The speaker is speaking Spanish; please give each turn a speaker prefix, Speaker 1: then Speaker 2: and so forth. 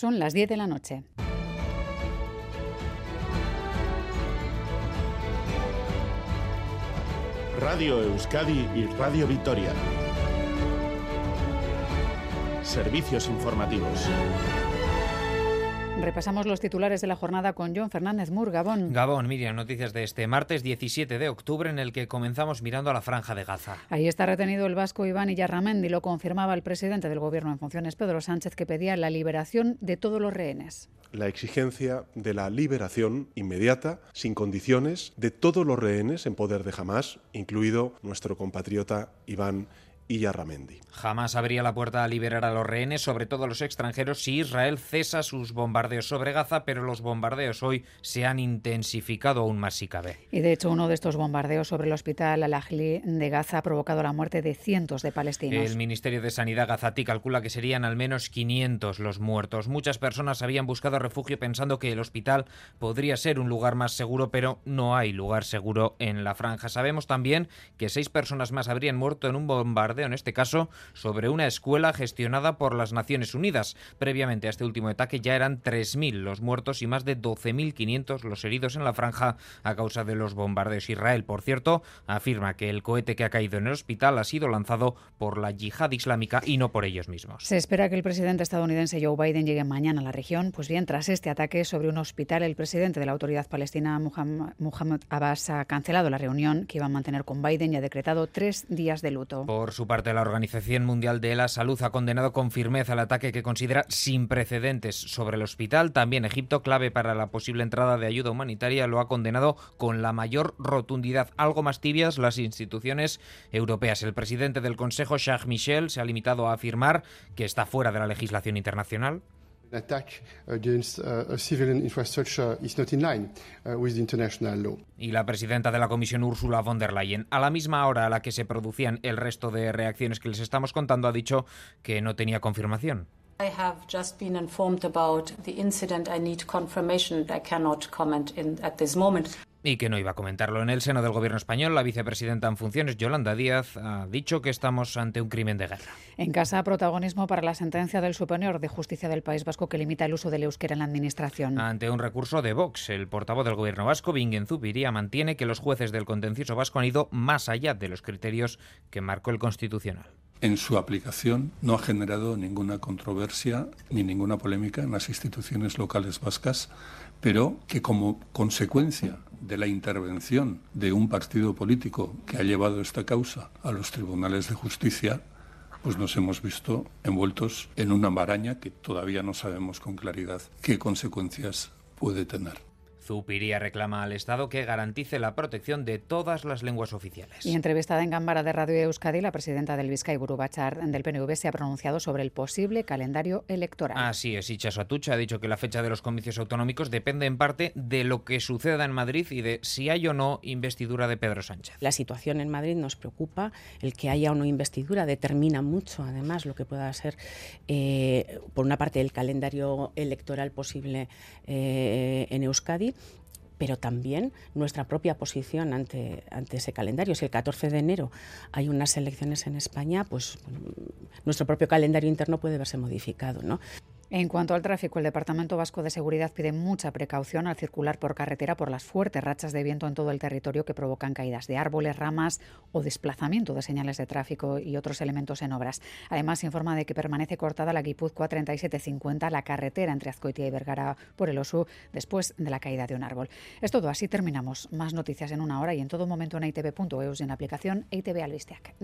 Speaker 1: Son las 10 de la noche.
Speaker 2: Radio Euskadi y Radio Vitoria. Servicios informativos.
Speaker 1: Repasamos los titulares de la jornada con John Fernández Mur, Gabón.
Speaker 3: Gabón, Miriam, noticias de este martes 17 de octubre en el que comenzamos mirando a la franja de Gaza.
Speaker 1: Ahí está retenido el vasco Iván Iyarramendi, lo confirmaba el presidente del gobierno en funciones, Pedro Sánchez, que pedía la liberación de todos los rehenes
Speaker 4: la exigencia de la liberación inmediata, sin condiciones, de todos los rehenes en poder de Hamas, incluido nuestro compatriota Iván y
Speaker 3: Jamás abría la puerta a liberar a los rehenes, sobre todo a los extranjeros, si Israel cesa sus bombardeos sobre Gaza, pero los bombardeos hoy se han intensificado aún más si cabe.
Speaker 1: Y de hecho, uno de estos bombardeos sobre el hospital Al-Ahli de Gaza ha provocado la muerte de cientos de palestinos.
Speaker 3: El Ministerio de Sanidad gazatí calcula que serían al menos 500 los muertos. Muchas personas habían buscado refugio pensando que el hospital podría ser un lugar más seguro, pero no hay lugar seguro en la franja. Sabemos también que seis personas más habrían muerto en un bombardeo en este caso sobre una escuela gestionada por las Naciones Unidas. Previamente a este último ataque ya eran 3.000 los muertos y más de 12.500 los heridos en la franja a causa de los bombardeos. Israel, por cierto, afirma que el cohete que ha caído en el hospital ha sido lanzado por la yihad islámica y no por ellos mismos.
Speaker 1: Se espera que el presidente estadounidense Joe Biden llegue mañana a la región. Pues bien, tras este ataque sobre un hospital, el presidente de la autoridad palestina, Muhammad Abbas, ha cancelado la reunión que iba a mantener con Biden y ha decretado tres días de luto.
Speaker 3: Por su parte, la Organización Mundial de la Salud ha condenado con firmeza el ataque que considera sin precedentes sobre el hospital. También Egipto, clave para la posible entrada de ayuda humanitaria, lo ha condenado con la mayor rotundidad. Algo más tibias las instituciones europeas. El presidente del Consejo, Charles Michel, se ha limitado a afirmar que está fuera de la legislación internacional. Y la presidenta de la Comisión, Ursula von der Leyen, a la misma hora a la que se producían el resto de reacciones que les estamos contando, ha dicho que no tenía confirmación. I have just been informed about the incident. I need confirmation. I cannot comment in, at this moment y que no iba a comentarlo. En el seno del gobierno español, la vicepresidenta en funciones, Yolanda Díaz, ha dicho que estamos ante un crimen de guerra.
Speaker 1: En casa, protagonismo para la sentencia del Superior de Justicia del País Vasco que limita el uso del euskera en la Administración.
Speaker 3: Ante un recurso de Vox, el portavoz del gobierno vasco, Bingen Zubiría, mantiene que los jueces del contencioso vasco han ido más allá de los criterios que marcó el Constitucional
Speaker 5: en su aplicación no ha generado ninguna controversia ni ninguna polémica en las instituciones locales vascas, pero que como consecuencia de la intervención de un partido político que ha llevado esta causa a los tribunales de justicia, pues nos hemos visto envueltos en una maraña que todavía no sabemos con claridad qué consecuencias puede tener.
Speaker 3: Zupiría reclama al Estado que garantice la protección de todas las lenguas oficiales.
Speaker 1: Y entrevistada en Gambara de Radio Euskadi, la presidenta del Vizcay Burubachar del PNV se ha pronunciado sobre el posible calendario electoral.
Speaker 3: Así es, Ichaso Atucha ha dicho que la fecha de los comicios autonómicos depende en parte de lo que suceda en Madrid y de si hay o no investidura de Pedro Sánchez.
Speaker 6: La situación en Madrid nos preocupa, el que haya o no investidura determina mucho además lo que pueda ser, eh, por una parte, el calendario electoral posible eh, en Euskadi pero también nuestra propia posición ante, ante ese calendario. Si el 14 de enero hay unas elecciones en España, pues nuestro propio calendario interno puede verse modificado. ¿no?
Speaker 1: En cuanto al tráfico, el Departamento Vasco de Seguridad pide mucha precaución al circular por carretera por las fuertes rachas de viento en todo el territorio que provocan caídas de árboles, ramas o desplazamiento de señales de tráfico y otros elementos en obras. Además, informa de que permanece cortada la Guipúzcoa 3750, la carretera entre Azcoitia y Vergara por el Osu, después de la caída de un árbol. Es todo, así terminamos. Más noticias en una hora y en todo momento en itv.eus y en la aplicación ITV Albisteac.